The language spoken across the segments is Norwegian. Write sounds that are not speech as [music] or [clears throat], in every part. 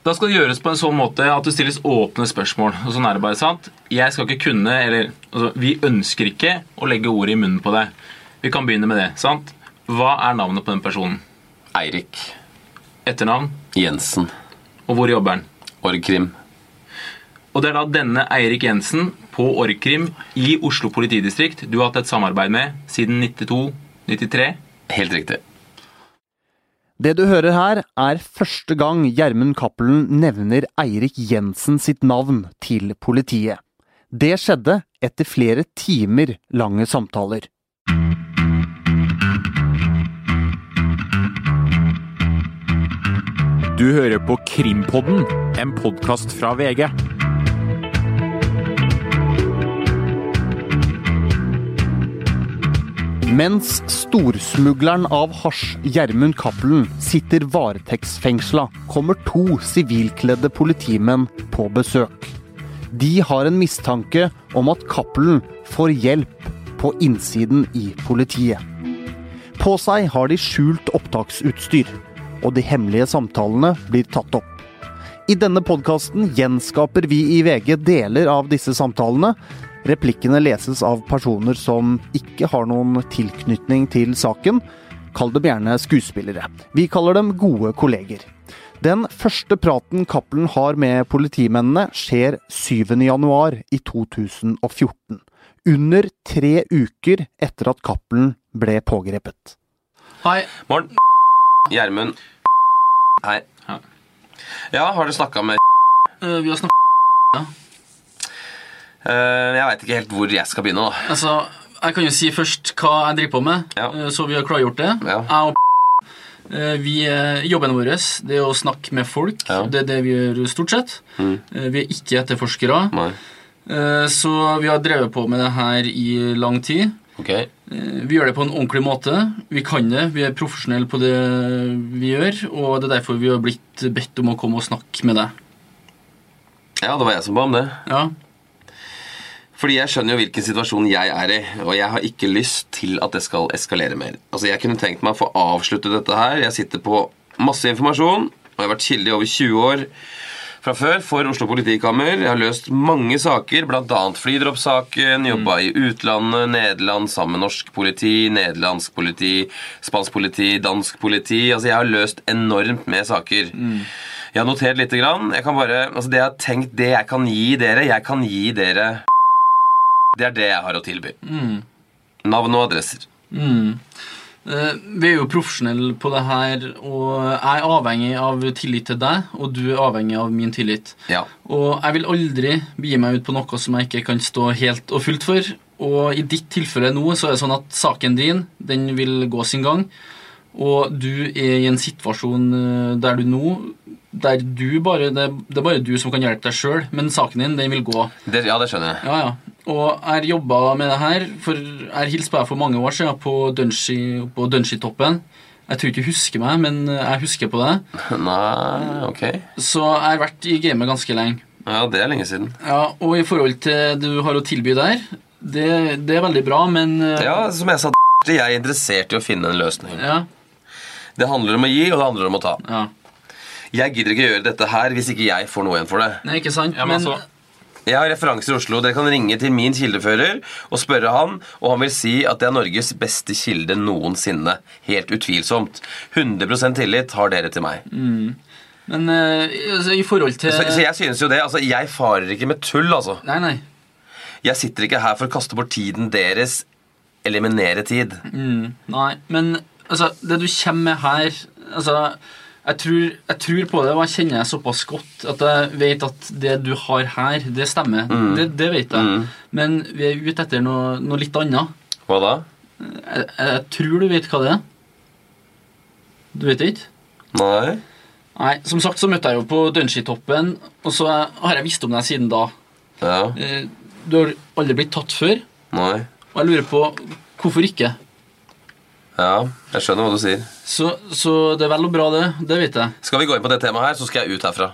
Da skal det gjøres på en sånn måte at det stilles åpne spørsmål. og sånn er det bare, sant? Jeg skal ikke kunne, eller altså, Vi ønsker ikke å legge ordet i munnen på det. Vi kan begynne med det. sant? Hva er navnet på den personen? Eirik Etternavn? Jensen. Og hvor jobber han? Orgkrim. Og det er da denne Eirik Jensen på Orgkrim i Oslo politidistrikt du har hatt et samarbeid med siden 92-93. Helt riktig. Det du hører her, er første gang Gjermund Cappelen nevner Eirik Jensen sitt navn til politiet. Det skjedde etter flere timer lange samtaler. Du hører på Krimpodden, en podkast fra VG. Mens storsmugleren av hasj, Gjermund Cappelen, sitter varetektsfengsla, kommer to sivilkledde politimenn på besøk. De har en mistanke om at Cappelen får hjelp på innsiden i politiet. På seg har de skjult opptaksutstyr, og de hemmelige samtalene blir tatt opp. I denne podkasten gjenskaper vi i VG deler av disse samtalene. Replikkene leses av personer som ikke har noen tilknytning til saken. Kall dem gjerne skuespillere. Vi kaller dem gode kolleger. Den første praten Cappelen har med politimennene, skjer 7.1 i 2014. Under tre uker etter at Cappelen ble pågrepet. Hei. Morgen. Gjermund. Hei. Ja. Ja, har du snakka med Eh, vi har snakket Eh, Jeg veit ikke helt hvor jeg skal begynne, da. Altså, jeg kan jo si først hva jeg driver på med, Ja. eh, så vi har klargjort det. Ja. Jeg og eh, vi, eh, Jobben vår det er å snakke med folk. Ja. Det er det vi gjør stort sett. Mm. Eh, Vi er ikke etterforskere. Nei. Eh, Så vi har drevet på med det her i lang tid. Ok. Eh, Vi gjør det på en ordentlig måte. Vi kan det. Vi er profesjonelle på det vi gjør, og det er derfor vi har blitt bedt om å komme og snakke med deg. Ja, det var jeg som ba om det. Ja, Fordi jeg skjønner jo hvilken situasjon jeg er i, og jeg har ikke lyst til at det skal eskalere mer. Altså, Jeg kunne tenkt meg å få avslutte dette her. Jeg sitter på masse informasjon, og jeg har vært kilde i over 20 år fra før for Oslo politikammer. Jeg har løst mange saker, bl.a. flydroppsaken, jobba i utlandet, Nederland sammen med norsk politi, nederlandsk politi, spansk politi, dansk politi. Altså, Jeg har løst enormt med saker. Jeg har notert lite grann. Jeg kan bare, altså Det jeg har tenkt, det jeg kan gi dere Jeg kan gi dere det er det jeg har å tilby. Navn og adresser. Mm. Eh, Vi er jo profesjonelle på det her, og jeg er avhengig av tillit til deg, og du er avhengig av min tillit. Ja. Og jeg vil aldri begi meg ut på noe som jeg ikke kan stå helt og fullt for. Og i ditt tilfelle nå så er det sånn at saken din den vil gå sin gang. Og du er i en situasjon eh, der du nå Der du bare Det, det er bare du som kan hjelpe deg sjøl, men saken din den vil gå. Det, ja, det skjønner jeg. Ja, ja. Og jeg har jobba med det her, for jeg hilste på deg for mange år siden på Dunshi- på Dunshitoppen. Jeg tror ikke du husker meg, men jeg husker på det. [laughs] Nei, ok. Så jeg har vært i gamet ganske lenge. Ja, det er lenge siden. Ja, Og i forhold til du har å tilby der, det, det er veldig bra, men eh, Ja, som jeg sa, [laughs] jeg er interessert i å finne en løsning. ja, Det handler om å gi, og det handler om å ta. ja. Jeg gidder ikke gjøre dette her hvis ikke jeg får noe igjen for det. Nei, ikke sant? Ja, men men altså, Jeg har referanser i Oslo. Dere kan ringe til min kildefører og spørre han, og han vil si at det er Norges beste kilde noensinne. Helt utvilsomt. 100% tillit har dere til meg. men eh, altså, i forhold til Så, så jeg synes jo det. Altså, jeg farer ikke med tull, altså. Nei, nei. Jeg sitter ikke her for å kaste bort tiden deres. Eliminere tid. Mm, nei, men altså, det du kommer med her altså, jeg tror, jeg tror på det, og jeg kjenner deg såpass godt at jeg vet at det du har her, det stemmer. Det, det vet jeg. Mm. Men vi er ute etter noe, noe litt annet. Hva da? Jeg, jeg tror du vet hva det er. Du vet det ikke? Nei? Nei, Som sagt så møtte jeg jo på Dunshitoppen, og så har jeg visst om deg siden da. Ja? Eh, Du har aldri blitt tatt før, Nei? og jeg lurer på hvorfor ikke. Ja, jeg skjønner hva du sier. Så, så det er vel og bra, det. Det vet jeg. Skal vi gå inn på det temaet her, så skal jeg ut herfra.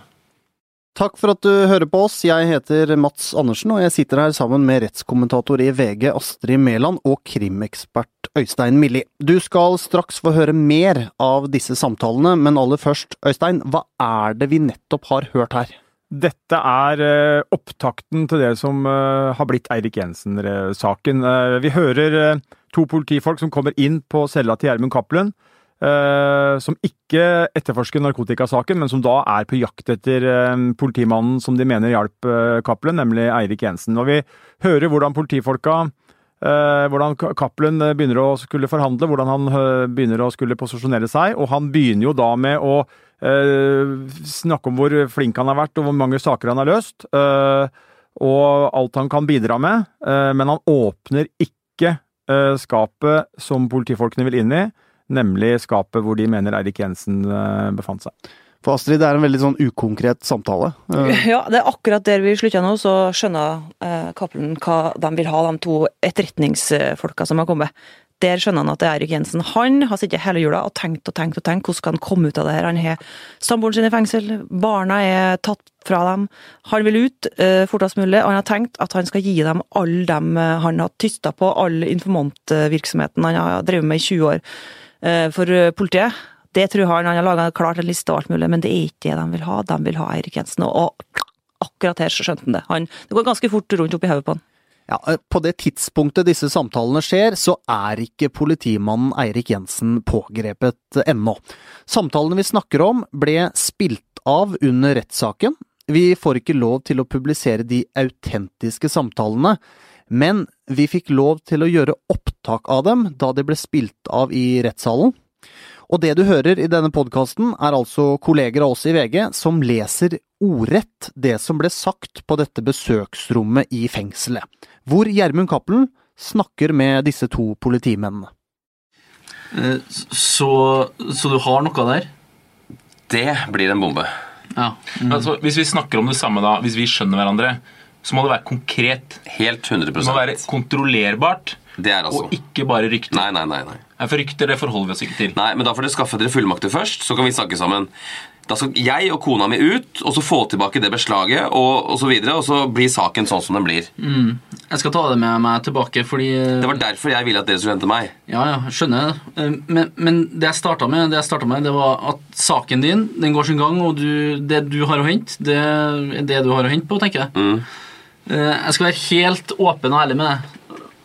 Takk for at du hører på oss. Jeg heter Mats Andersen, og jeg sitter her sammen med rettskommentator i VG Astrid Mæland og krimekspert Øystein Milli. Du skal straks få høre mer av disse samtalene, men aller først, Øystein, hva er det vi nettopp har hørt her? Dette er eh, opptakten til det som eh, har blitt Eirik Jensen-saken. Eh, vi hører to politifolk som kommer inn på cella til Gjermund Cappelen. eh, som ikke etterforsker narkotikasaken, men som da er på jakt etter eh, politimannen som de mener hjalp eh, Cappelen, nemlig Eirik Jensen. Og vi hører hvordan politifolka hvordan Cappelen begynner å skulle forhandle, hvordan han begynner å skulle posisjonere seg. Og han begynner jo da med å snakke om hvor flink han har vært, og hvor mange saker han har løst. og alt han kan bidra med. men han åpner ikke skapet som politifolkene vil inn i, nemlig skapet hvor de mener Eirik Jensen eh, befant seg. For Astrid, det er en veldig sånn ukonkret samtale. Eh, [laughs] Ja, det er akkurat der vi slutta nå, så skjønner eh, Cappelen hva de vil ha, de to etterretningsfolka som har kommet. Der skjønner han at det er Erik Jensen. Han har sittet hele jula og tenkt og tenkt og tenkt. Hvordan skal han komme ut av det her? Han har samboeren sin i fengsel, barna er tatt fra dem. Han vil ut uh, fortest mulig, og han har tenkt at han skal gi dem alle dem eh, han har tysta på, all informantvirksomheten han har drevet med i 20 år uh, for politiet. Det tror han. Han har laga klart en liste og alt mulig, men det er ikke det de vil ha. De vil ha Eirik Jensen. Og akkurat her så skjønte han det. Han, det går ganske fort rundt oppi hodet på han. Ja, eh, På det tidspunktet disse samtalene skjer, så er ikke politimannen Eirik Jensen pågrepet ennå. Samtalene vi snakker om ble spilt av under rettssaken. Vi får ikke lov til å publisere de autentiske samtalene, men vi fikk lov til å gjøre opptak av dem da de ble spilt av i rettssalen. Og det du hører i denne podkasten, er altså kolleger av oss i VG som leser ordrett det som ble sagt på dette besøksrommet i fengselet, hvor Gjermund Cappelen snakker med disse to politimennene. Eh, Så, så du har noe der? Det blir en bombe. Ja. Altså, hvis vi snakker om det samme da, hvis vi skjønner hverandre, så må det være konkret. Helt 100 Det må være kontrollerbart, Det er altså og ikke bare rykter. Nei, nei. nei. Nei, For rykter det forholder vi oss ikke til. Nei, men Da får dere skaffe dere fullmakter først, så kan vi snakke sammen. Da skal jeg og kona mi ut, og så få tilbake det beslaget, og, og så videre, og så blir saken sånn som den blir. Jeg skal ta det med meg tilbake, fordi eh, Det var derfor jeg ville at dere skulle hente meg. Ja, ja, skjønner jeg. Eh, Men, men det jeg starta med, det jeg med, det var at saken din den går sin gang, og du, det du har å hente, det er det du har å hente på, tenker jeg. Mm. Eh, Jeg skal være helt åpen og ærlig med deg.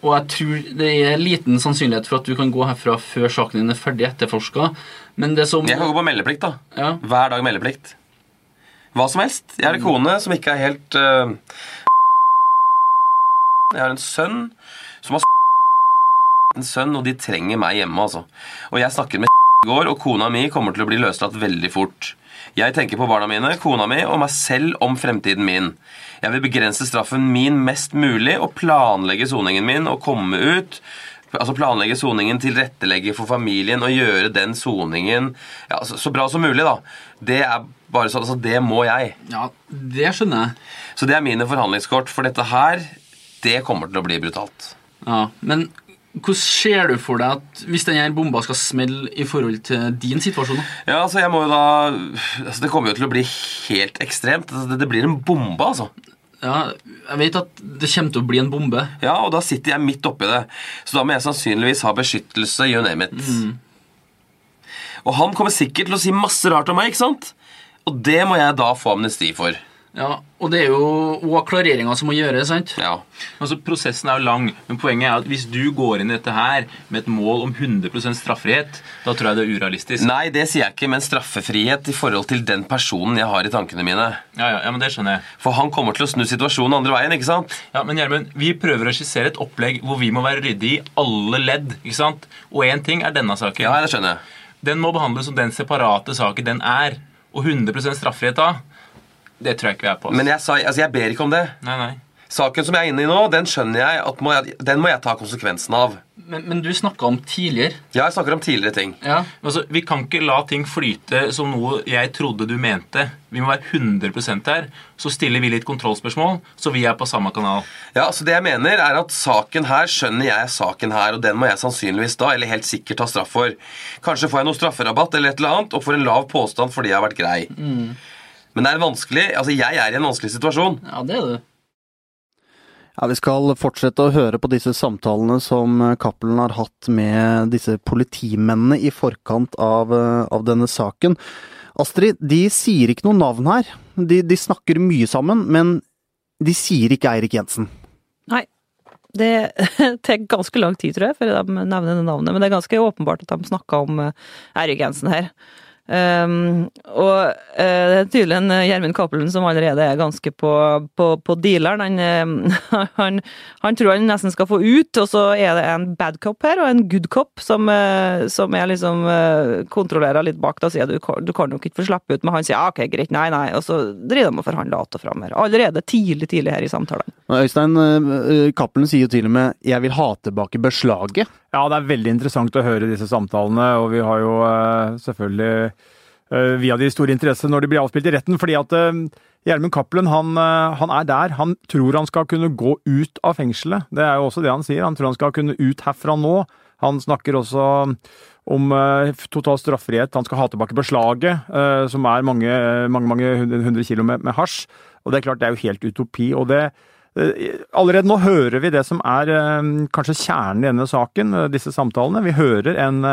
Og jeg tror det er liten sannsynlighet for at du kan gå herfra før saken din er ferdig etterforska. Men det som Jeg kan gå på meldeplikt, da. ja, Hver dag meldeplikt. Hva som helst. Jeg har en kone som ikke er helt uh, Jeg har en sønn som har en sønn, og de trenger meg hjemme, altså. Og jeg snakket med i går, og kona mi kommer til å bli løslatt veldig fort. Jeg tenker på barna mine, kona mi og meg selv om fremtiden min. Jeg vil begrense straffen min mest mulig og planlegge soningen min og komme ut. Altså Planlegge soningen, tilrettelegge for familien og gjøre den soningen ja, så, så bra som mulig. da. Det er bare sånn, altså det må jeg. ja, det skjønner jeg. Så det er mine forhandlingskort. For dette her, det kommer til å bli brutalt. Ja, Men hvordan ser du for deg at hvis denne bomba skal smelle i forhold til din situasjon? Ja, altså jeg må jo da altså Det kommer jo til å bli helt ekstremt. Altså, Det, det blir en bombe, altså. Ja, Jeg vet at det kommer til å bli en bombe. Ja, og da sitter jeg midt oppi det. Så da må jeg sannsynligvis ha beskyttelse, you name it. Og han kommer sikkert til å si masse rart om meg, ikke sant? Og det må jeg da få amnesti for. Ja, Og det er jo òg klareringa som må gjøres, sant? Ja. Altså, Prosessen er jo lang, men poenget er at hvis du går inn i dette her med et mål om 100% straffrihet, da tror jeg det er urealistisk. Nei, det sier jeg ikke, men straffefrihet i forhold til den personen jeg har i tankene mine. Ja, ja, ja, men det skjønner jeg. For han kommer til å snu situasjonen andre veien, ikke sant? Ja, men Gjermund, Vi prøver å skissere et opplegg hvor vi må være ryddige i alle ledd. ikke sant? Og én ting er denne saken. Ja, det skjønner jeg. Den må behandles som den separate saken den er. Og 100% straffrihet da, det tror jeg ikke vi er på. Men jeg, sa, altså, jeg ber ikke om det. Nei, nei. Saken som jeg er inne i nå, den skjønner jeg at må jeg, den må jeg ta konsekvensen av. Men, men du snakka om tidligere. Ja, jeg snakker om tidligere ting. Ja, Altså, Vi kan ikke la ting flyte som noe jeg trodde du mente. Vi må være 100% her. Så stiller vi litt kontrollspørsmål, så vi er på samme kanal. Ja, så det jeg mener er at Saken her skjønner jeg saken her, og den må jeg sannsynligvis da, eller helt sikkert ta straff for. Kanskje får jeg noe strafferabatt eller et eller annet, og får en lav påstand fordi jeg har vært grei. Men det er vanskelig. Altså, jeg er i en vanskelig situasjon. Ja, det er det. Ja, Vi skal fortsette å høre på disse samtalene som Cappelen har hatt med disse politimennene i forkant av, eh, av denne saken. Astrid, de sier ikke noe navn her. De, de snakker mye sammen, men de sier ikke Eirik Jensen. Nei. Det [laughs] tar ganske lang tid, tror jeg, før de nevner det navnet, men det er ganske åpenbart at de snakker om eh, Eirik Jensen her. Um, og uh, det er tydelig en uh, Gjermund Cappelen som allerede er ganske på, på, på dealeren. Han, uh, [laughs] han, han, tror han nesten skal få ut, og så er det en bad cop her og en good cop som, som er liksom kontrollerer litt bak. Da sier du, du kan nok ikke få slippe ut, men han sier ja, ok, greit, nei, nei. Og så driver de og forhandler att og fram her. Allerede tidlig, tidlig her i samtalen. Øystein Cappelen sier jo til og med 'jeg vil ha tilbake beslaget'. Ja, det er veldig interessant å høre disse samtalene, og vi har jo uh, selvfølgelig uh, via de store interesser når de blir avspilt i retten, fordi at uh, Gjermund Cappelen han, han, er der. Han tror han skal kunne gå ut av fengselet. Det er jo også det han sier. Han tror han skal kunne ut herfra nå. Han snakker også om total straffrihet. Han skal ha tilbake beslaget, som er mange, mange, mange hundre kilo med, med hasj. Og det er klart, det er jo helt utopi. og det Eh, allerede nå hører vi det som er eh, kanskje kjernen i denne saken, eh, disse samtalene. Vi hører en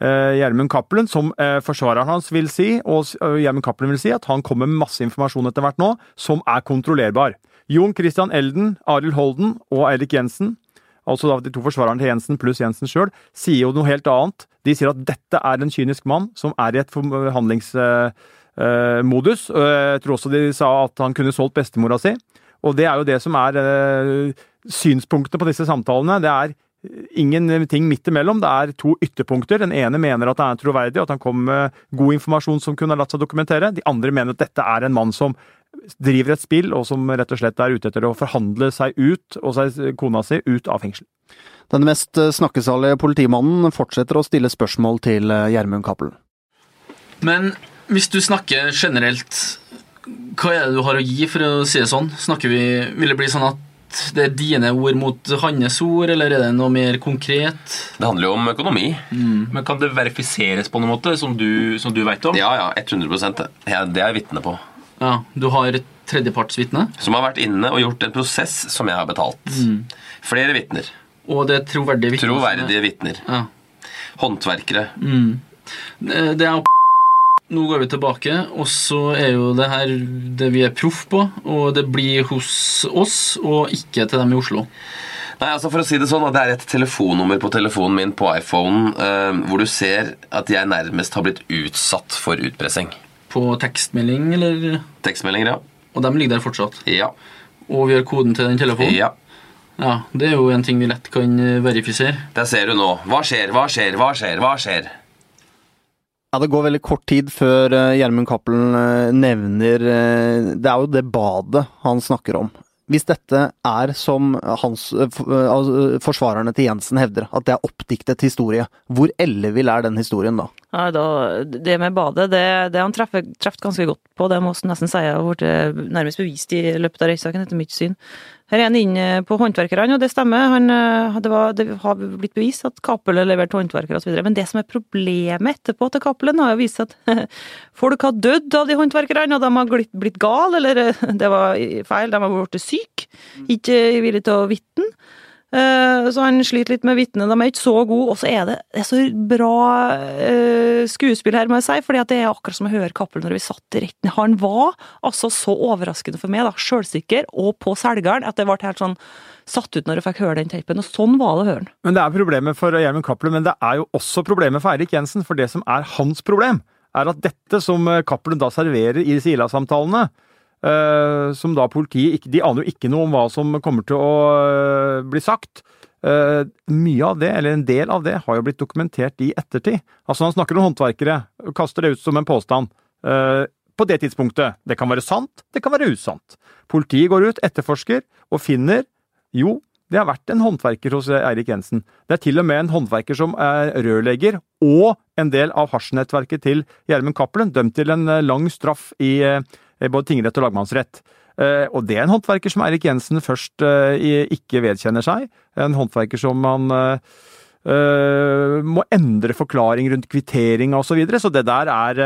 Gjermund Cappelen, som forsvareren hans vil si, og Gjermund Cappelen vil si, at han kommer med masse informasjon etter hvert nå, som er kontrollerbar. Jon Christian Elden, Arild Holden og Eirik Jensen, altså de to forsvarerne til Jensen pluss Jensen sjøl, sier jo noe helt annet. De sier at dette er en kynisk mann som er i et forhandlingsmodus. Jeg tror også de sa at han kunne solgt bestemora si. Og det er jo det som er synspunktene på disse samtalene. Det er ingenting midt imellom. Det er to ytterpunkter. Den ene mener at det er troverdig, at han kom med god informasjon som kunne latt seg dokumentere. De andre mener at dette er en mann som driver et spill, og som rett og slett er ute etter å forhandle seg ut, og seg, kona si, ut av fengsel. Den mest snakkesalige politimannen fortsetter å stille spørsmål til eh, Gjermund Cappelen. Men hvis du snakker generelt hva er det du har å gi, for å si det sånn? Snakker vi, Vil det bli sånn at det er dine ord mot hans ord, eller er det noe mer konkret? Det handler jo om økonomi. Mm. Men kan det verifiseres på noen måte, som du, som du veit om? Ja, ja, 100% Det er jeg vitne på. Ja, Du har et tredjepartsvitne? Som har vært inne og gjort en prosess som jeg har betalt. Mm. Flere vitner. Og det er troverdige vitner? Troverdige vitner. Ja. Håndverkere. Mm. Det er nå går vi tilbake, og så er jo det her det vi er proff på, og det blir hos oss og ikke til dem i Oslo. Nei, altså for å si Det sånn det er et telefonnummer på telefonen min på iPhone eh, hvor du ser at jeg nærmest har blitt utsatt for utpressing. På tekstmelding, eller? Tekstmeldinger, ja. Og de ligger der fortsatt? Ja. Og vi har koden til den telefonen? Ja. Ja, Det er jo en ting vi lett kan verifisere. Der ser du nå. Hva skjer, hva skjer, hva skjer? Hva skjer? Ja, Det går veldig kort tid før eh, Gjermund Cappelen eh, nevner eh, Det er jo det badet han snakker om. Hvis dette er som hans, forsvarerne til Jensen hevder, at det er oppdiktet historie, hvor ellevill er den historien da? Ja, da, Det med badet, det, det han treffer, ganske godt på. Det må nesten si har blitt nærmest bevist i løpet av rettssaken, etter mitt syn. Her er han inne på håndverkerne, og det stemmer. Han, eh, det, var, det, har blitt bevist at Cappelen leverte håndverkere osv. Men det som er problemet etterpå til Cappelen, har jo vist at [laughs] folk har dødd av de håndverkerne, og de har blitt, blitt gale, eller eh, det var feil, de har blitt syke, ikke villige til å vitne. Eh, så han sliter litt med vitnene. De er ikke så gode. Og så er det, det er så bra uh, skuespill her, må jeg si. fordi det er akkurat som å høre Cappelen når vi satt i retten. Han var altså så overraskende for meg, da, sjølsikker og på selgeren, at det ble helt sånn satt ut når jeg fikk høre den teipen. Og sånn var det å høre den. Men det er problemet for Gjermund Cappelen, men det er jo også problemet for Eirik Jensen. For det som er hans problem, er at dette som Cappelen da serverer i Sila-samtalene, som da politiet ikke De aner jo ikke noe om hva som kommer til å uh, bli sagt. Uh, mye av det, eller en del av det, har jo blitt dokumentert i ettertid. Altså Han snakker om håndverkere, kaster det ut som en påstand. på det tidspunktet. Det kan være sant, det kan være usant. Politiet går ut, etterforsker, og finner Jo, det har vært en håndverker hos Eirik Jensen. Det er til og med en håndverker som er rørlegger, og en del av hasjnettverket til Gjermund Cappelen, dømt til en lang straff i Eh, både tingrett og lagmannsrett. Eh, og det er en håndverker som Eirik Jensen først eh, ikke vedkjenner seg. En håndverker som man må endre forklaring rundt kvittering osv. Så, videre. så det der er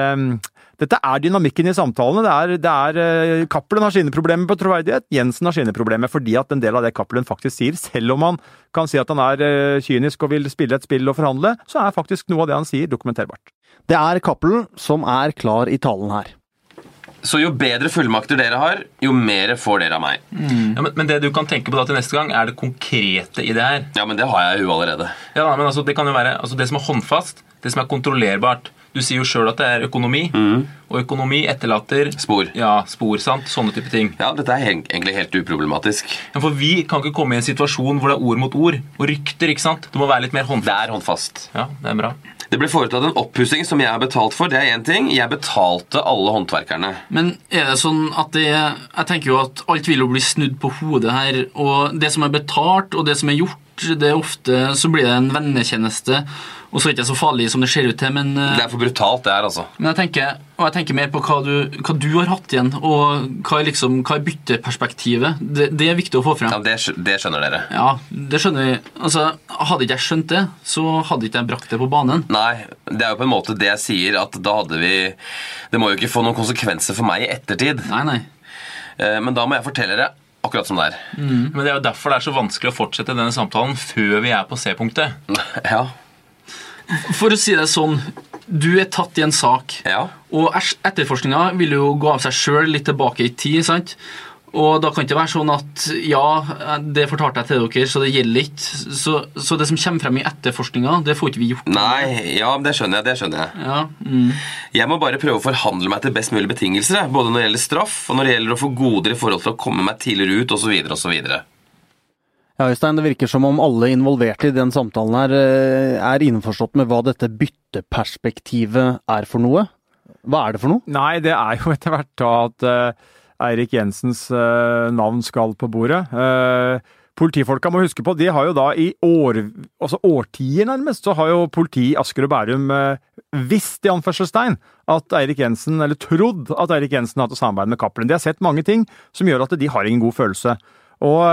Dette er dynamikken i samtalene. Det er, det er eh, Cappelen har sine problemer på troverdighet, Jensen har sine problemer fordi at en del av det Cappelen faktisk sier, selv om han kan si at han er eh, kynisk og vil spille et spill og forhandle, så er faktisk noe av det han sier, dokumenterbart. Det er Cappelen som er klar i talen her. Så jo bedre fullmakter dere har, jo mer får dere av meg. Ja, men, men det du kan tenke på da til neste gang, er det konkrete i det her. Ja, men det har jeg jo allerede. Ja, men altså, Det kan jo være altså, det som er håndfast, det som er kontrollerbart. Du sier jo sjøl at det er økonomi, og økonomi etterlater Spor. Ja, spor, sant? Sånne type ting. Ja, dette er egentlig helt uproblematisk. Ja, for vi kan ikke komme i en situasjon hvor det er ord mot ord og rykter. ikke sant? Det må være litt mer håndfast. Det er håndfast. Ja, det er bra. Det ble foretatt en oppussing som jeg har betalt for. Det er én ting. Jeg betalte alle håndverkerne. Men er det sånn at det Jeg tenker jo at alt vil jo bli snudd på hodet her. Og det som er betalt, og det som er gjort, det er ofte så blir det en vennetjeneste. Og så er det ikke så farlig som det ser ut til, men, eh, Det er for brutalt, det her, altså. men jeg tenker, og jeg tenker mer på hva du, hva du har hatt igjen, og hva er, liksom, hva er bytteperspektivet. Det, det er viktig å få frem. Ja, det, det skjønner dere. Ja, det skjønner vi. Altså, Hadde ikke jeg skjønt det, så hadde ikke jeg brakt det på banen. Nei, det er jo på en måte det jeg sier, at da hadde vi Det må jo ikke få noen konsekvenser for meg i ettertid. Nei, nei. Eh, Men da må jeg fortelle dere akkurat som det er. Men det er jo derfor det er så vanskelig å fortsette denne samtalen før vi er på C-punktet. [laughs] Ja. For å si det sånn, du er tatt i en sak. Ja. Og etterforskninga vil jo gå av seg sjøl litt tilbake i tid. sant? Og da kan det ikke være sånn at ja, det fortalte jeg til dere, så det gjelder ikke. Så, så det som kommer frem i etterforskninga, det får ikke vi gjort. Nei, ja, det skjønner jeg. det skjønner Jeg Ja, mm. Jeg må bare prøve å forhandle meg til best mulig betingelser. Både når det gjelder straff, og når det gjelder å få goder i forhold til å komme meg tidligere ut, osv. osv. Ja, Øystein, det virker som om alle involverte i den samtalen her eh, er innforstått med hva dette bytteperspektivet er for noe. Hva er det for noe? Nei, det er jo [laughs] etter hvert da at eh, Eirik Jensens eh, navn skal på bordet. Eh, politifolka må huske på, de har jo da i år, altså årtier nærmest, så har jo politiet i Asker og Bærum eh, visst, i anførselstegn, at Eirik Jensen, eller trodd at Eirik Jensen hadde samarbeid med Cappelen. De har sett mange ting som gjør at de har ingen god følelse. Og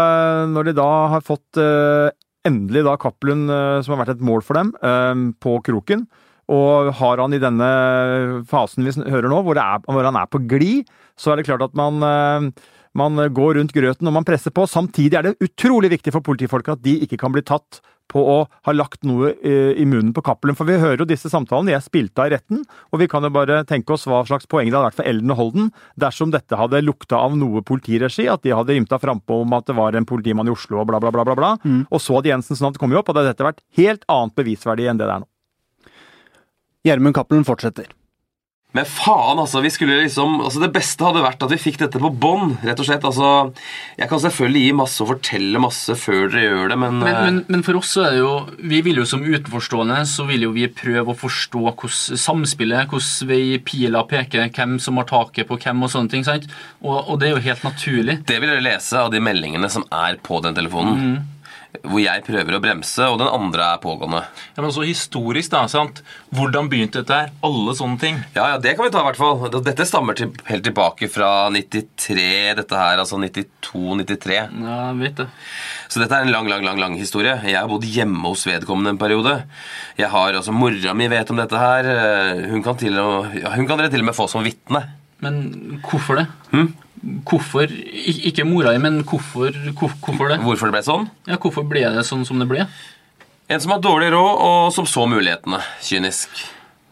når de da har fått endelig da Cappelen, som har vært et mål for dem, på kroken, og har han i denne fasen vi hører nå, hvor, er, hvor han er på glid, så er det klart at man, eh, man går rundt grøten og man presser på. Samtidig er det utrolig viktig for politifolka at de ikke kan bli tatt på å ha lagt noe eh, i munnen på Cappelen. For vi hører jo disse samtalene, de er spilt av i retten, og vi kan jo bare tenke oss hva slags poeng det hadde vært for Elden og Holden dersom dette hadde lukta av noe politiregi, at de hadde ymta frampå om at det var en politimann i Oslo og bla, bla, bla, bla, bla. og så hadde Jensens navn kommet opp, og det hadde dette vært helt annet bevisverdig enn det det er nå. Gjermund Cappelen fortsetter. Men faen, altså. vi skulle liksom, altså Det beste hadde vært at vi fikk dette på bånd. rett og slett. Altså, Jeg kan selvfølgelig gi masse og fortelle masse før dere gjør det, men, Men, eh, men, men for oss så er det jo Vi vil jo som utenforstående så vil jo vi prøve å forstå hvordan samspillet, hvordan vei pila peker, hvem som har taket på hvem og sånne ting. sant? Og, og det er jo helt naturlig. det vil dere lese av de meldingene som er på den telefonen. Mm. Hvor jeg prøver å bremse, og den andre er pågående. Ja, men så historisk, da. sant? Hvordan begynte dette her? Alle sånne ting. Ja, ja, det kan vi ta, i hvert fall. Dette stammer til, helt tilbake fra 93, dette her, altså 92-93. Ja, jeg vet det. Så dette er en lang, lang, lang, lang historie. Jeg har bodd hjemme hos vedkommende en periode. Jeg har, altså Mora mi vet om dette her. Eh, Hun kan, til og, ja, hun kan dere til og med få som vitne. Men hvorfor det? Hvorfor Ikke mora di, men hvorfor, hvor- hvorfor det? Hvorfor det ble sånn? Ja, Hvorfor ble det sånn som det ble? En som har dårlig råd, og som så mulighetene. Kynisk.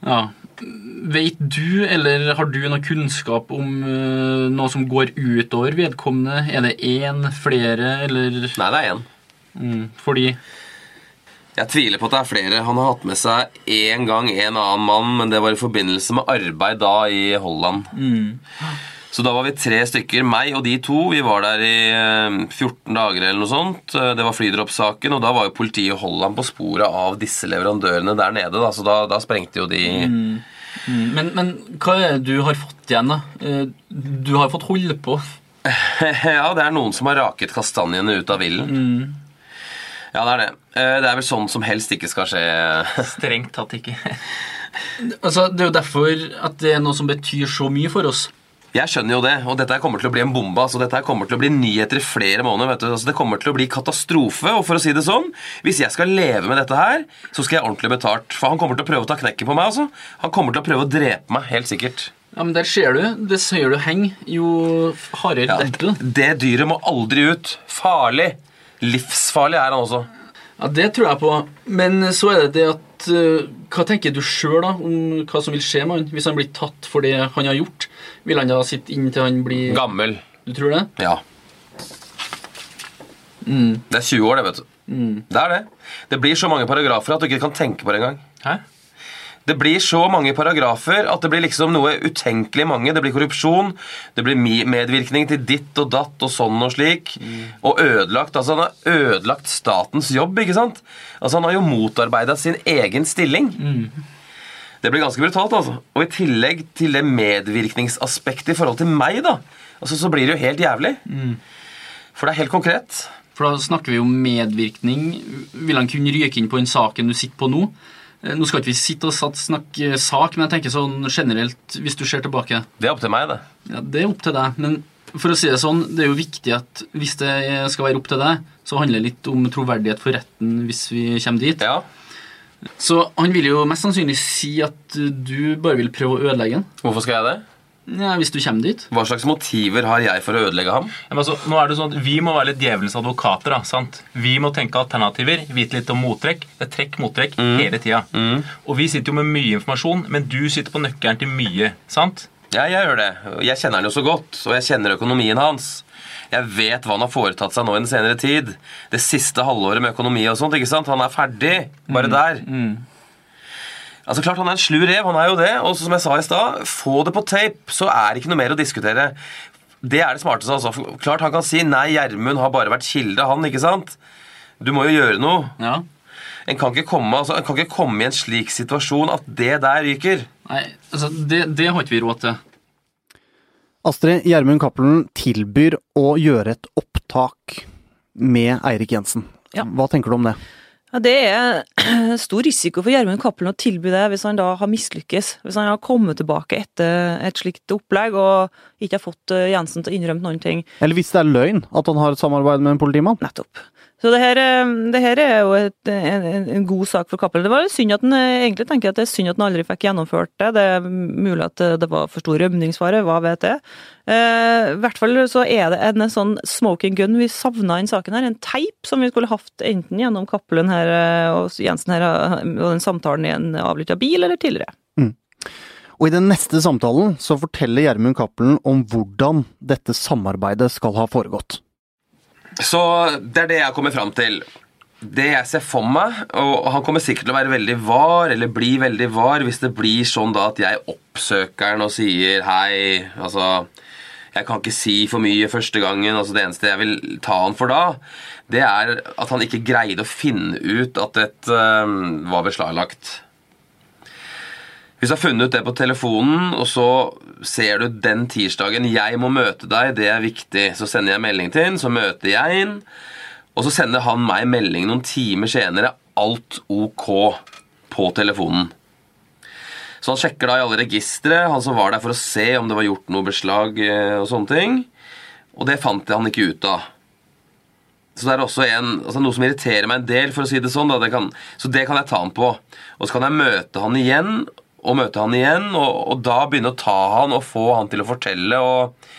Ja. Vet du, eller har du noe kunnskap om uh, noe som går utover vedkommende? Er det én, flere, eller Nei, det er én. mm, Fordi Jeg tviler på at det er flere. Han har hatt med seg én gang en annen mann, men det var i forbindelse med arbeid da i Holland. Så da var vi tre stykker, meg og de to. Vi var der i eh, 14 dager eller noe sånt. Eh, Det var flydroppsaken, og da var jo politiet i Holland på sporet av disse leverandørene der nede. Da. Så da, da sprengte jo de mm, men, men hva er det du har fått igjen, da? Eh, Du har fått holde på. [laughs] Ja, det er noen som har raket kastanjene ut av villen. Ja, det er det. Eh, Det er vel sånn som helst ikke skal skje. [laughs] Strengt tatt ikke. Altså, Det er jo derfor at det er noe som betyr så mye for oss. Jeg skjønner jo det, og dette her kommer til å bli en bombe. altså Dette her kommer til å bli nyheter i flere måneder. vet du. Altså Det kommer til å bli katastrofe. Og for å si det sånn, hvis jeg skal leve med dette her, så skal jeg ordentlig betalt. For han kommer til å prøve å ta knekken på meg. altså. Han kommer til å prøve å drepe meg, helt sikkert. Ja, men Der ser du. Det høyere du henger, jo hardere Ja, du. det dyret må aldri ut. Farlig. Livsfarlig er han også. Ja, Det tror jeg på. Men så er det det at eh, Hva tenker du sjøl om hva som vil skje med han hvis han blir tatt for det han har gjort? Vil han da sitte inntil han blir Gammel. Du tror det? Ja. Det er 20 år, det, vet du. Det er det. Det blir så mange paragrafer at du ikke kan tenke på det engang. Det blir så mange paragrafer at det blir liksom noe utenkelig mange. Det blir korrupsjon, det blir medvirkning til ditt og datt og sånn og slik. Og ødelagt altså Han har ødelagt statens jobb, ikke sant? Altså Han har jo motarbeida sin egen stilling. Det blir ganske brutalt, altså. Og i tillegg til det medvirkningsaspektet i forhold til meg, da, altså så blir det jo helt jævlig. For det er helt konkret. For da snakker vi om medvirkning. Vil han kunne ryke inn på den saken du sitter på nå? Eh, Nå skal ikke vi sitte og satt- snakke sak, men jeg tenker sånn generelt, hvis du ser tilbake Det er opp til meg, det. Ja, Det er opp til deg, men for å si det sånn, det er jo viktig at hvis det skal være opp til deg, så handler det litt om troverdighet for retten hvis vi kommer dit. Ja. Så han vil jo mest sannsynlig si at du bare vil prøve å ødelegge den. Hvorfor skal jeg det? Ja, hvis du kommer dit. Hva slags motiver har jeg for å ødelegge ham? Ja, men altså, nå er det sånn at Vi må være litt djevelens advokater. da, sant? Vi må tenke alternativer, vite litt om mottrekk. Det er trekk, mottrekk hele tida. Og vi sitter jo med mye informasjon, men du sitter på nøkkelen til mye. sant? Ja, jeg gjør det. Jeg kjenner han jo så godt, og jeg kjenner økonomien hans. Jeg vet hva han har foretatt seg nå i den senere tid. Det siste halvåret med økonomi og sånt. ikke sant? Han er ferdig. Bare der. Altså klart Han er en slu rev, han er jo det. Og som jeg sa i stad, få det på tape, så er det ikke noe mer å diskutere. Det er det smarteste. altså. Klart Han kan si 'nei, Gjermund har bare vært kilde', han. ikke sant? Du må jo gjøre noe. Ja. En kan ikke komme, altså, en kan ikke komme i en slik situasjon at det der ryker. Nei, altså, det, det har ikke vi råd til. Astrid Gjermund Cappelen tilbyr å gjøre et opptak med Eirik Jensen. Ja. Hva tenker du om det? Ja, Det er [clears throat] stor risiko for Gjermund Cappelen å tilby det hvis han da har mislykkes. Hvis han har kommet tilbake etter et slikt opplegg og ikke har fått eh, Jensen til å innrømme noen ting. Eller hvis det er løgn at han har et samarbeid med en politimann? Nettopp. Så det her, eh, det her er jo et, en, en- god sak for Cappelen. Det var synd at han eh, egentlig tenker jeg at det er synd at den aldri fikk gjennomført det. Det er mulig at eh, det var for stor rømningsfare, hva vet jeg. Eh, I hvert fall så er det en sånn smoking gun vi savna i denne saken her. En teip som vi skulle hatt enten gjennom Cappelen her og Jensen her, og den samtalen i en avlytta bil, eller tidligere. Og i den neste samtalen så forteller Gjermund Cappelen om hvordan dette samarbeidet skal ha foregått. Så det er det jeg kommer fram til. Det jeg ser for meg, og han kommer sikkert til å være veldig var, eller bli veldig var, hvis det blir sånn da at jeg oppsøker han og sier hei, altså Jeg kan ikke si for mye første gangen. altså Det eneste jeg vil ta han for da, det er at han ikke greide å finne ut at et øh, var beslaglagt. Hvis du har funnet ut det på telefonen, og så ser du den tirsdagen 'jeg må møte deg', det er viktig, så sender jeg melding til han, så møter jeg han, og så sender han meg melding noen timer senere 'alt ok' på telefonen. Så han sjekker da i alle registre, han som var der for å se om det var gjort noe beslag eh, og sånne ting, og det fant han ikke ut av. Så det er også en, altså noe som irriterer meg en del, for å si det sånn. Da. Det kan, så det kan jeg ta han på. Og så kan jeg møte han igjen, og møte han igjen, og, og da begynne å ta han og få han til å fortelle. Og,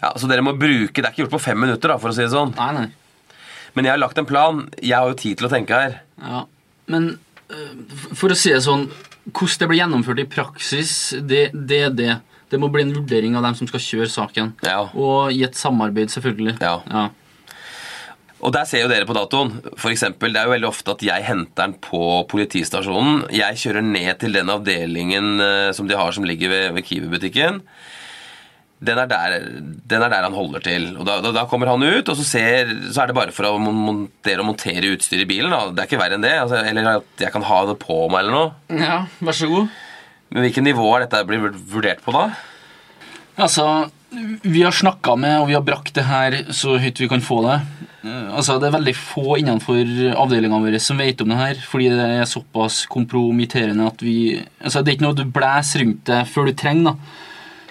ja, så dere må bruke Det er ikke gjort på fem minutter, da, for å si det sånn. Nei, nei. Men jeg har lagt en plan. Jeg har jo tid til å tenke her. Ja, men øh, for å si det sånn Hvordan det blir gjennomført i praksis, det, det er det. Det må bli en vurdering av dem som skal kjøre saken. Ja. Og i et samarbeid, selvfølgelig. Ja. Ja. Og der ser jo dere på datoen. For eksempel, det er jo veldig ofte at jeg henter den på politistasjonen. Jeg kjører ned til den avdelingen eh, som de har som ligger ved, ved Kiwi-butikken. Den er, der, den er der han holder til. Og da, da, da kommer han ut, og så, ser, så er det bare for å montere og montere utstyr i bilen. Da. Det er ikke verre enn det. Altså, eller at jeg kan ha det på meg eller noe. ja, vær så god. Men hvilket nivå er dette blir vurdert på da? Altså, vi har snakka med, og vi har brakt det her så høyt vi kan få det. Eh, Altså, Det er veldig få innenfor avdelingene våre som vet om det her, fordi det er såpass kompromitterende at vi Altså, Det er ikke noe du blæser rundt det før du trenger. da.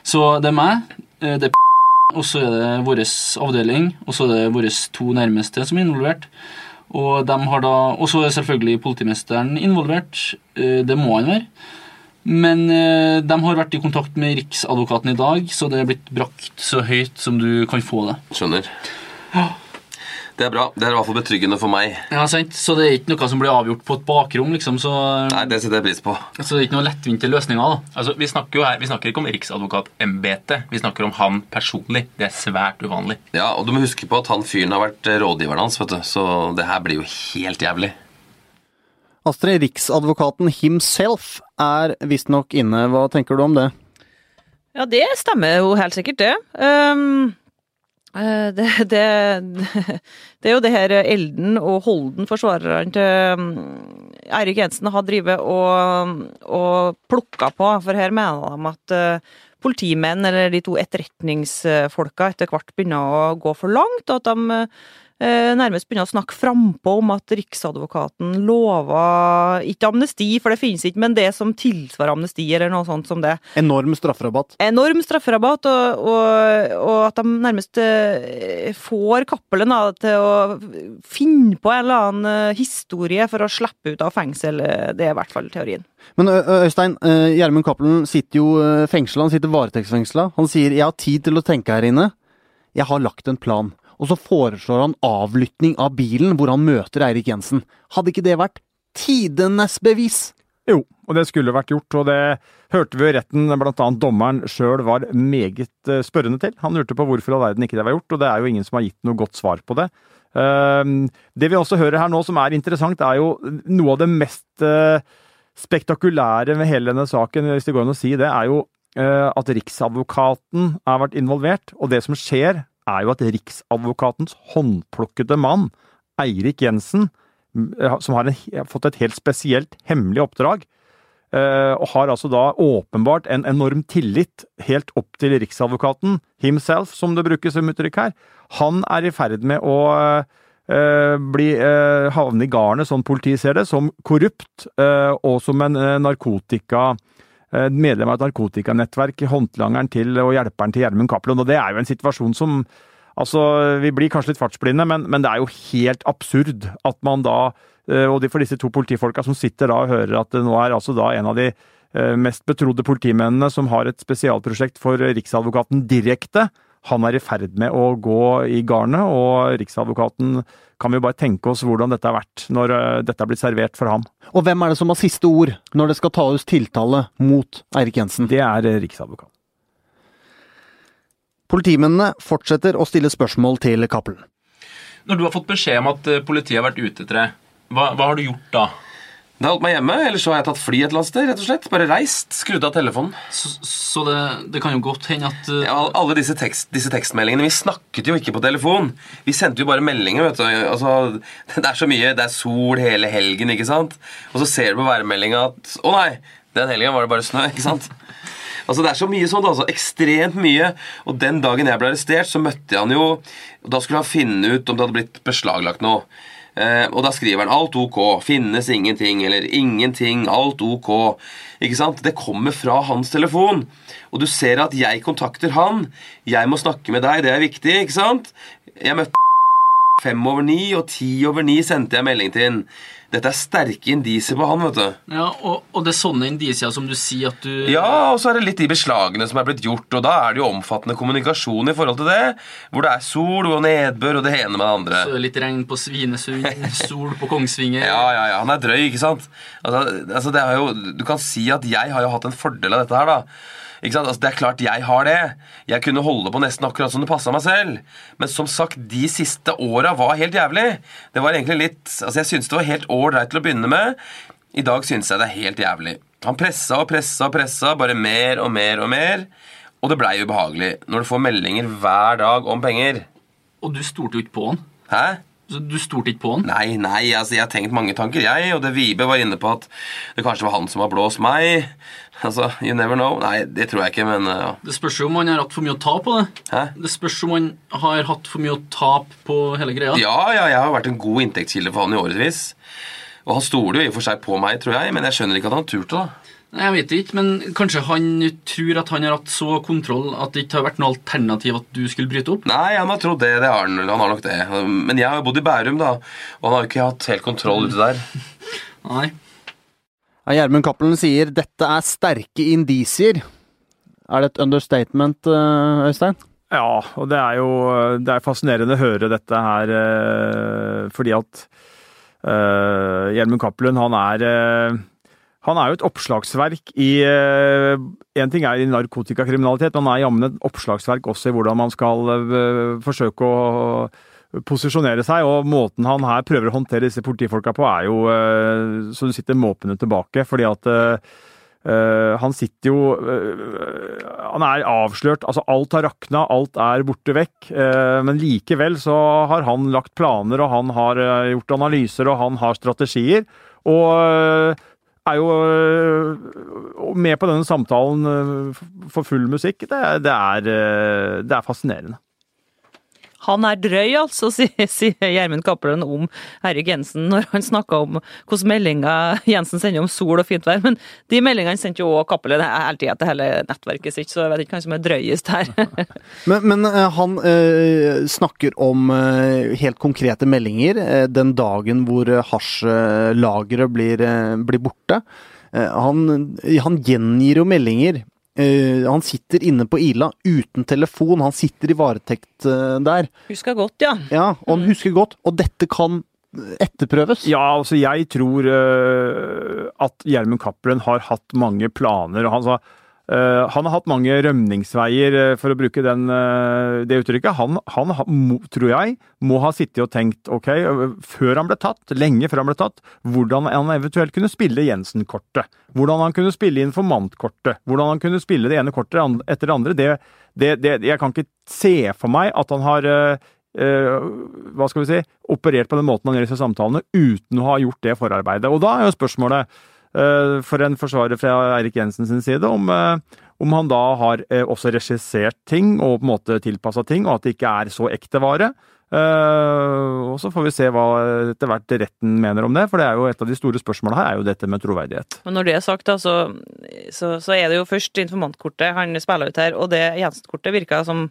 Så det er meg, eh, det er og så er det vår avdeling, og så er det våre to nærmeste som er involvert. Og så er selvfølgelig politimesteren involvert. Eh, Det må han være. Men eh, de har vært i kontakt med Riksadvokaten i dag, så det er blitt brakt så høyt som du kan få det. Skjønner. Det er bra. Det er i hvert fall betryggende for meg. Ja, sant? Så det er ikke noe som blir avgjort på et bakrom, liksom, så, Nei, det setter jeg pris på. så det er ikke noen lettvinte løsninger. da. Altså, vi snakker jo her, vi snakker ikke om riksadvokatembetet. Vi snakker om han personlig. Det er svært uvanlig. Ja, og du må huske på at han fyren har vært eh, rådgiveren hans, vet du. Så det her blir jo helt jævlig. Astrid, riksadvokaten himself er visstnok inne. Hva tenker du om det? Ja, det stemmer jo helt sikkert, det. Um, det, det, [laughs] det er jo det her Elden og Holden, forsvarerne til um, Eirik Jensen, har drevet og, og plukka på. For her mener de at eh, politimenn, eller de to etterretningsfolka, etter hvert begynner å gå for langt, og at de nærmest begynner å snakke frampå om at Riksadvokaten lover ikke amnesti, for det finnes ikke, men det som tilsvarer amnesti, eller noe sånt som det Enorm strafferabatt. enorm strafferabatt, og, og, og at de nærmest eh, får Cappelen til å finne på en eller annen eh, historie for å slippe ut av fengsel. Eh, Det er i hvert fall teorien. Men Øystein, eh, Gjermund Cappelen sitter jo eh, fengsla, han sitter varetektsfengsla. Han sier 'jeg har tid til å tenke her inne'. Jeg har lagt en plan. Og så foreslår han avlytting av bilen hvor han møter Eirik Jensen. Hadde ikke det vært tidenes bevis? Jo, og det skulle vært gjort, og det hørte vi i retten annet dommeren sjøl var meget eh, spørrende til. Han lurte på hvorfor all verden ikke det var gjort, og det er jo ingen som har gitt noe godt svar på det. Ehm, Det vi også hører her nå som er interessant, er jo noe av det mest eh, spektakulære med hele denne saken, hvis det går an å si det, er jo eh, at Riksadvokaten har vært involvert. Og det som skjer, er jo at Riksadvokatens håndplukkede mann, Eirik Jensen, eh, som har en, fått et helt spesielt hemmelig oppdrag, eh, og har altså da åpenbart en enorm tillit helt opp til Riksadvokaten himself, som det brukes som uttrykk her. Han er i ferd med å eh, bli havne i garnet, sånn politiet ser det, som korrupt og som en narkotika medlem av et narkotikanettverk, håndlangeren til og hjelperen til Gjermund Cappelen. Og det er jo en situasjon som Altså, vi blir kanskje litt fartsblinde, men, men det er jo helt absurd at man da eh, Og for disse to politifolka som sitter da og hører at det nå er altså da en av de eh, mest betrodde politimennene som har et spesialprosjekt for Riksadvokaten direkte. Han er i ferd med å gå i garnet, og Riksadvokaten kan vi jo bare tenke oss hvordan dette har vært når eh, dette er blitt servert for ham. Og hvem er det som har siste ord når det skal tas tiltale mot Eirik Jensen? Det er eh, Riksadvokaten. Politimennene fortsetter å stille spørsmål til Cappelen. Når du har fått beskjed om at eh, politiet har vært ute etter deg, hva, hva har du gjort da? Det har holdt meg hjemme, eller så har jeg tatt fly et eller annet sted. rett og slett. Bare reist. Skrudd av telefonen. Så, så det, det kan jo godt hende at uh... Ja, alle disse, tekst, disse tekstmeldingene Vi snakket jo ikke på telefon. Vi sendte jo bare meldinger. vet du. Altså, [laughs] det er så mye. Det er sol hele helgen, ikke sant? Og så ser du på værmeldinga at Å nei, den helga var det bare snø. ikke sant? [laughs] Altså Det er så mye sånt, altså. Ekstremt mye. Og den dagen jeg ble arrestert, så møtte jeg han jo og Da skulle han finne ut om det hadde blitt beslaglagt noe. Eh, og da skriver han 'alt ok', 'finnes ingenting', eller 'ingenting', 'alt ok'. Ikke sant? Det kommer fra hans telefon. Og du ser at jeg kontakter han. Jeg må snakke med deg, det er viktig, ikke sant? Jeg møtte fem over ni, og ti over ni sendte jeg melding til han. Dette er sterke indisier på han, vet du. Ja, og, og det er sånne indisier som du sier at du Ja, og så er det litt de beslagene som er blitt gjort, og da er det jo omfattende kommunikasjon i forhold til det. Hvor det er sol og nedbør og det ene med det andre. Så litt regn på Svinesund, [laughs] sol på Kongsvinger Ja, ja, ja, han er drøy, ikke sant? Altså, altså det er jo, Du kan si at jeg har jo hatt en fordel av dette her, da. Ikke sant? Altså, det er klart jeg har det. Jeg kunne holde på nesten akkurat som det passa meg selv. Men som sagt, de siste åra var helt jævlig. Det var egentlig litt Altså, jeg syntes det var helt ålreit til å begynne med. I dag syns jeg det er helt jævlig. Han pressa og pressa og pressa, bare mer og mer og mer. Og det blei ubehagelig når du får meldinger hver dag om penger. Og du stolte jo ikke på han. Hæ? Så Du stolte ikke på han. Nei, nei, altså jeg har tenkt mange tanker, jeg. Og det Vibe var inne på at det kanskje var han som har blåst meg. [laughs] Altså, you never know. Nei, det tror jeg ikke, men uh, ja. Det spørs jo om han har hatt for mye å ta på det. Hæ? Det spørs om han har hatt for mye å tape på hele greia. Ja, ja, jeg har vært en god inntektskilde for han i årevis. Og han stoler jo i og for seg på meg, tror jeg, men jeg skjønner ikke at han turte, da. Nei, Jeg vet ikke, men kanskje han tror at han har hatt så kontroll at det ikke har vært noe alternativ at du skulle bryte opp? Nei, han har trodd det. det har han, han har nok det. Men jeg har jo bodd i Bærum, da, og han har jo ikke hatt helt kontroll ute der. [laughs] Nei. Ja, Gjermund Cappelen sier dette er sterke indisier. Er det et understatement, eh, Øystein? Ja, og det er jo det er fascinerende å høre dette her, eh, fordi at uh, Gjermund Cappelen, han er eh, han er jo et oppslagsverk i En ting er i narkotikakriminalitet, men han er jammen et oppslagsverk også i hvordan man skal forsøke å posisjonere seg. Og måten han her prøver å håndtere disse politifolka på, er jo så du sitter måpende tilbake. fordi at Uh, han sitter jo uh, Han er avslørt. altså Alt har rakna, alt er borte vekk. Uh, men likevel så har han lagt planer, og han har gjort analyser, og han har strategier. Og er jo med på denne samtalen for full musikk. Det, det, er, det er fascinerende. Han er drøy, altså, [laughs] sier Gjermund Cappelen om Erik Jensen når han snakker om hvordan meldinger Jensen sender om sol og fint vær. Men de meldingene sendte jo òg Cappelen hele tida til hele nettverket sitt, så jeg vet ikke hvem som er drøyest her. [laughs] men, men eh, han eh, snakker om eh, helt konkrete meldinger eh, den dagen hvor hasjlageret blir, blir borte. Han, han gjengir jo meldinger Uh, han sitter inne på Ila uten telefon, han sitter i varetekt uh, der. Husker godt, ja. Ja, og han mm. husker godt, og dette kan etterprøves? Ja, altså jeg tror uh, at Gjermund Cappelen har hatt mange planer. og han sa han har hatt mange rømningsveier, uh, for å bruke den, uh, det uttrykket. Han, han tror jeg, må ha sittet og tenkt, ok, før han ble tatt, lenge før han ble tatt, hvordan han eventuelt kunne spille Jensen-kortet. Hvordan han kunne spille informantkortet. Hvordan han kunne spille det ene kortet etter det andre. Det, det, det, jeg kan ikke se for meg at han har hva skal vi si, operert på den måten han gjør disse samtalene, uten å ha gjort det forarbeidet. Og da er jo spørsmålet Eh, for en forsvarer fra Eirik Jensen sin side om, eh, om han da har eh, også regissert ting og på en måte tilpassa ting, og at det ikke er så ekte vare. Og så får vi se hva etter hvert retten mener om det, for det er jo et av de store spørsmålene her er jo dette med troverdighet. Men når det er sagt, da, så, så, så er det jo først informantkortet han spiller ut her, og det Jensen-kortet virker som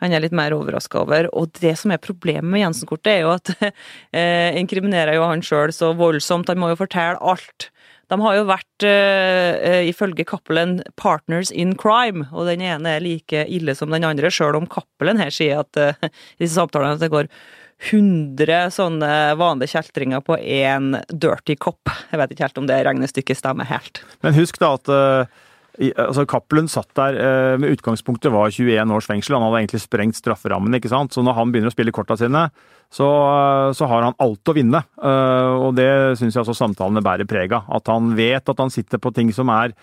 han er litt mer overraska over. Og det som er problemet med Jensen-kortet, er jo at [laughs] eh, inkriminerer jo han sjøl så voldsomt. Han må jo fortelle alt. De har jo vært, uh, ifølge Cappelen, partners in crime, og den ene er like ille som den andre, sjøl om Cappelen her sier at uh, disse samtalene at det går 100 sånne vanlige kjeltringer på én dirty cop. Jeg vet ikke helt om det regnestykket stemmer helt. Men husk da at uh altså Cappelen satt der eh, med utgangspunktet var 21 års fengsel. Han hadde egentlig sprengt strafferammen. ikke sant? Så når han begynner å spille korta sine, så, eh, så har han alt å vinne. Eh, og det syns jeg også samtalene bærer preg av. At han vet at han sitter på ting som er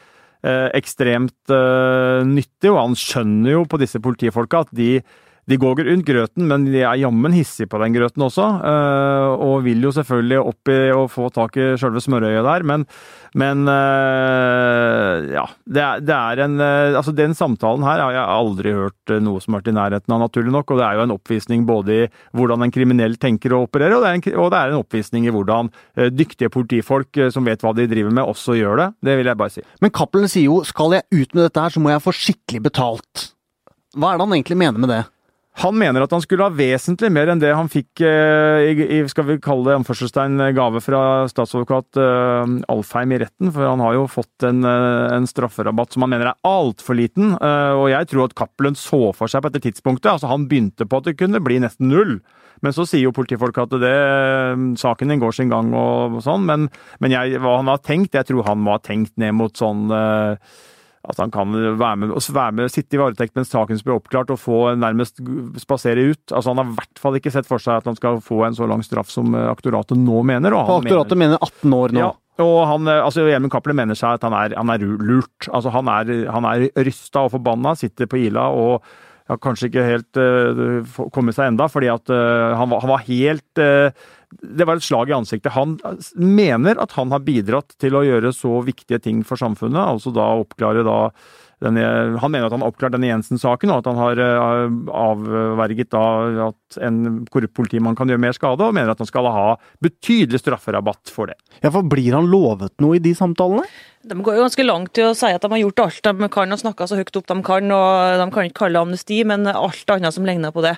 ekstremt nyttig, og han skjønner jo på disse politifolka at de de går rundt grøten, men de er jammen hissige på den grøten også. Eh, og vil jo selvfølgelig opp i og få tak i sjølve smørøyet der, men, men eh, ja. Det er, det er, en eh, Altså, den samtalen her har jeg aldri hørt noe som har vært i nærheten av, naturlig nok. Og det er jo en oppvisning både i hvordan en kriminell tenker å operere, og det er en, og det er en oppvisning i hvordan dyktige politifolk som vet hva de driver med, også gjør det. Det vil jeg bare si. Men Cappelen sier jo skal jeg ut med dette her, så må jeg få skikkelig betalt. Hva er det han egentlig mener med det? Han mener at han skulle ha vesentlig mer enn det han fikk eh, i, skal vi kalle det anførselstegn, gave fra statsadvokat eh, Alfheim i retten, for han har jo fått en, eh, en strafferabatt som han mener er altfor liten. Og jeg tror at Cappelen så for seg på dette tidspunktet, altså han begynte på at det kunne bli nesten null. Men så sier jo politifolk at det, saken din går sin gang og, sånn, men, men jeg, hva han har tenkt, jeg tror han må ha tenkt ned mot sånn at han kan være med, være med, sitte i varetekt mens saken blir oppklart og få nærmest spasere ut. Altså Han har i hvert fall ikke sett for seg at han skal få en så lang straff som eh, aktoratet nå mener. Og aktoratet mener, mener 18 år nå? Ja. Og han, eh, altså Gjermund Cappelen mener seg at han er, han er lurt. Altså Han er, han er rysta og forbanna, sitter på Ila og har kanskje ikke helt uh, kommet seg enda, fordi at uh, han, var, han, var, helt uh, det var et slag i ansiktet. Han mener at han har bidratt til å gjøre så viktige ting for samfunnet, altså da oppklare da denne, han mener at han har oppklart denne Jensen-saken, og at han har eh, avverget da at en korrupt politimann kan gjøre mer skade, og mener at han skal ha betydelig strafferabatt for det. Ja, for Blir han lovet noe i de samtalene? De går jo ganske langt i å si at de har gjort alt de kan og snakka så høyt opp de kan, og de kan ikke kalle det amnesti, men alt annet som ligner på det.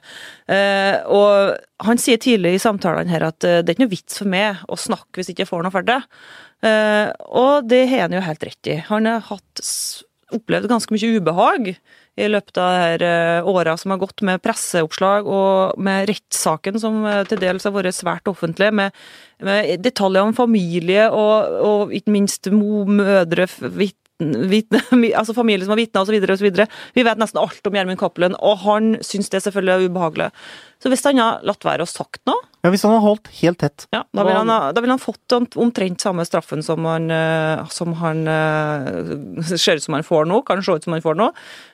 Eh, og han sier tidlig i samtalene her at eh, det er ikke noe vits for meg å snakke hvis jeg ikke får noe for det. Eh, og det har han jo helt rett i. Han har hatt, opplevd ganske mye ubehag i løpet av uh, åra som har gått, med presseoppslag og med rettssaken som uh, til dels har vært svært offentlig, med, med detaljer om familie og, og ikke minst mødre, vitner vitne, [laughs] altså familie som har vitna osv. Vi vet nesten alt om Gjermund Cappelen, og han syns det selvfølgelig er ubehagelig. Så hvis han har latt være å sagt noe Ja, Hvis han har holdt helt tett ja, Da ville han, da vil han fått omtrent samme straffen som han, eh, som han eh, [laughs] ser ut som han får nå, kan se ut som han får nå,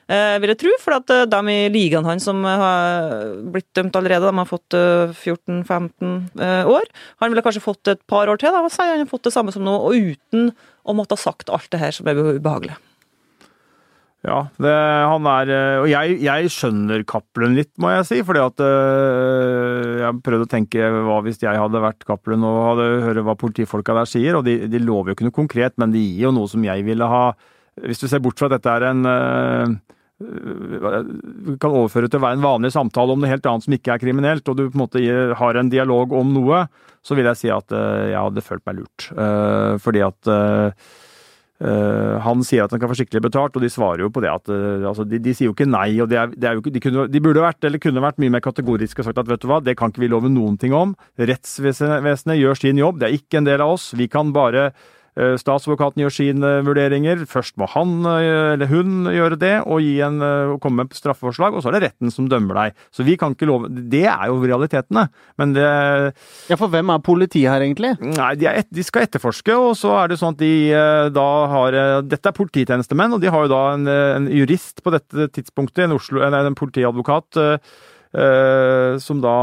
eh, vil jeg tro. For at de i ligaen hans som har blitt dømt allerede, de har fått 14-15 år. Han ville kanskje fått et par år til, da, sier han har fått det samme som nå, og uten å måtte ha sagt alt det her som er ubehagelig. Ja, det, han er Og jeg, jeg skjønner Cappelen litt, må jeg si. fordi at øh, Jeg prøvde å tenke hva hvis jeg hadde vært Cappelen og hadde hørt hva politifolka der sier. Og de, de, lover jo ikke noe konkret, men de gir jo noe som jeg ville ha Hvis du ser bort fra at dette er en øh, kan overføre til å være en vanlig samtale om noe helt annet som ikke er kriminelt, og du på en måte har en dialog om noe, så vil jeg si at øh, jeg hadde følt meg lurt. Uh, fordi at han sier at han kan få skikkelig betalt, og de svarer jo på det at altså, de, de, sier jo ikke nei. og er, er jo, de, kunne, de, burde vært, eller kunne vært mye mer kategoriske og sagt at vet du hva, det kan ikke vi love noen ting om. Rettsvesenet gjør sin jobb, det er ikke en del av oss. Vi kan bare statsadvokaten gjør sine vurderinger. Først må han eh, eller hun gjøre det og, en, eh, komme med straffeforslag, og så er det retten som dømmer deg. Så vi kan ikke love Det er jo realitetene. Men det Ja, for hvem er politiet her, egentlig? Nei, de, et, de skal etterforske, og så er det sånn at de da har Dette er polititjenestemenn, og de har jo da en, en jurist på dette tidspunktet, en, Oslo, en, en politiadvokat Eh, som da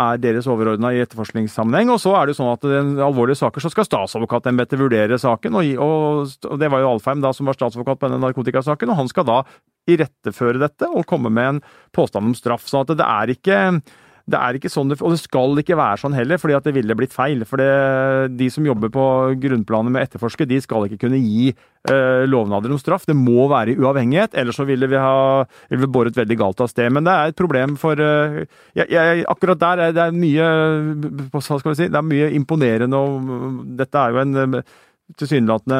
er deres overordna i etterforskningssammenheng. Og så er det jo sånn at i alvorlige saker så skal statsadvokatembetet vurdere saken. Og, og, det var jo Alfheim da som var statsadvokat på denne narkotikasaken, og han skal da iretteføre dette og komme med en påstand om straff. sånn at det er ikke det er ikke sånn, og det skal ikke være sånn heller, fordi at det ville blitt feil. For de som jobber på grunnplanet med etterforske, de skal ikke kunne gi eh, lovnader om straff. Det må være uavhengighet, ellers så ville vi ha ville vi båret veldig galt av sted. Men det er et problem for eh, jeg, jeg, Akkurat der er det er mye hva skal vi si, det er mye imponerende, og dette er jo en tilsynelatende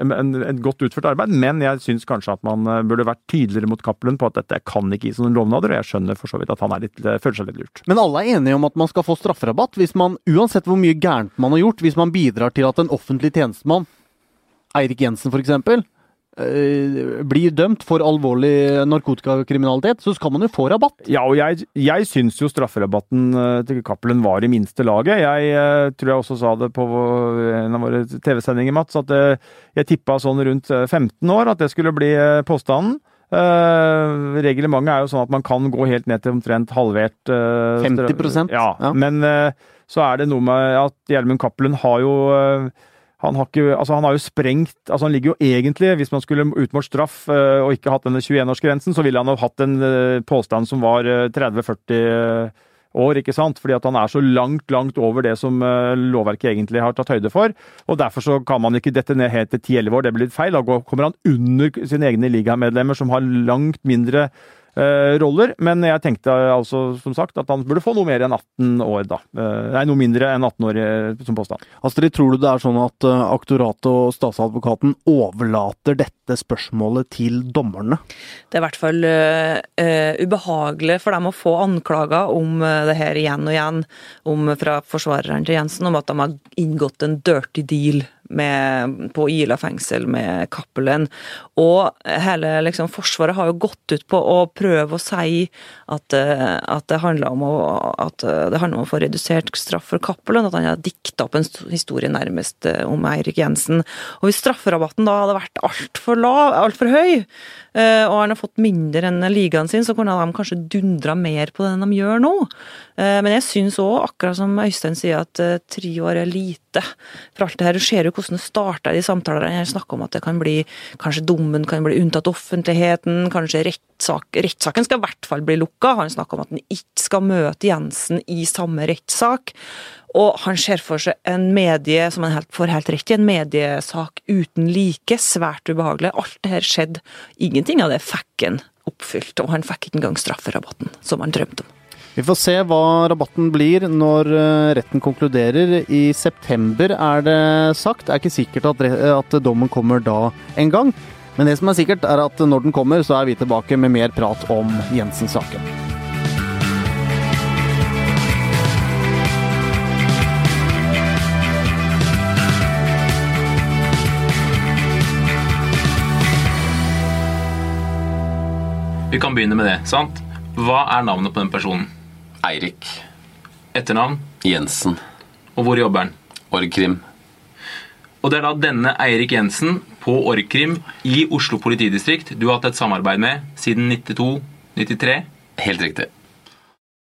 en, en, godt utført arbeid, men jeg syns kanskje at man eh, burde vært tydeligere mot Cappelen på at dette kan ikke gis noen lovnader, og jeg skjønner for så vidt at han litt, eh, føler seg litt lurt. Men alle er enige om at man skal få strafferabatt hvis man, uansett hvor mye gærent man har gjort, hvis man bidrar til at en offentlig tjenestemann, Eirik Jensen f.eks., Eh, blir dømt for alvorlig narkotikakriminalitet, så skal man jo få rabatt. Ja, og jeg, jeg syns jo strafferabatten eh, til Cappelen var i minste laget. Jeg, eh, tror jeg også sa det på en av våre TV-sendinger, Mats, at jeg tippa sånn rundt 15 år at det skulle bli påstanden. Uh, reglementet er jo sånn at man kan gå helt ned til omtrent halvert. Uh, 50 ja, ja. Men uh, så er det noe med at Gjermund Cappelen har jo han har, ikke, altså han har jo sprengt altså Han ligger jo egentlig, hvis man skulle utmålt straff uh, og ikke hatt denne 21-årsgrensen, så ville han jo hatt en uh, påstand som var uh, eh, 30-40 år, ikke sant? Fordi at han er så langt, langt over det som lovverket egentlig har tatt høyde for. Og derfor så kan man ikke dette ned helt til 10-11 år, det blir litt feil. Da kommer han under sine egne ligamedlemmer som har langt mindre roller, men jeg tenkte altså som sagt at han burde få noe mer enn 18 år, da. Uh, nei, noe mindre enn 18 år uh, som påstand. Astrid, tror du det er sånn at aktoratet og statsadvokaten overlater dette spørsmålet til dommerne? Det er i hvert fall ubehagelig for dem å få anklager om det her igjen og igjen, om fra forsvareren til Jensen, om at de har inngått en dirty deal med, på Ila fengsel med Cappelen. Og hele liksom, Forsvaret har jo gått ut på å prøve å si at, eh, at, det, handler om eh, om å få redusert straff for Cappelen. At han har dikta opp en historie nærmest eh, om Eirik Jensen. Og hvis strafferabatten da hadde vært altfor lav, høy, og han har fått mindre enn ligaen sin, så kunne de kanskje dundra mer på det enn de gjør nå. Men jeg syns òg, akkurat som Øystein sier, at tre år er lite for alt det her. Du ser jo hvordan det starta i samtaler. Han snakker om at det kan bli Kanskje dommen kan bli unntatt offentligheten, kanskje rettssak, rettssaken skal i hvert fall bli lukka. Han snakker om at han ikke skal møte Jensen i samme rettssak. Og han ser for seg en medie, som han får helt rett i, en mediesak uten like. Svært ubehagelig. Alt det her skjedde. Ingenting av det fikk han oppfylt, og han fikk ikke engang strafferabatten som han drømte om. Vi får se hva rabatten blir når eh, retten konkluderer. I september er det sagt. Det er ikke sikkert at, at dommen kommer da en gang. Men det som er sikkert, er at når den kommer, så er vi tilbake med mer prat om Jensen-saken. Vi kan begynne med det. sant? Hva er navnet på den personen? Eirik Etternavn? Jensen. Og hvor jobber han? Orgkrim. Og det er da denne Eirik Jensen på Orgkrim i Oslo politidistrikt du har hatt et samarbeid med siden 92-93. Helt riktig.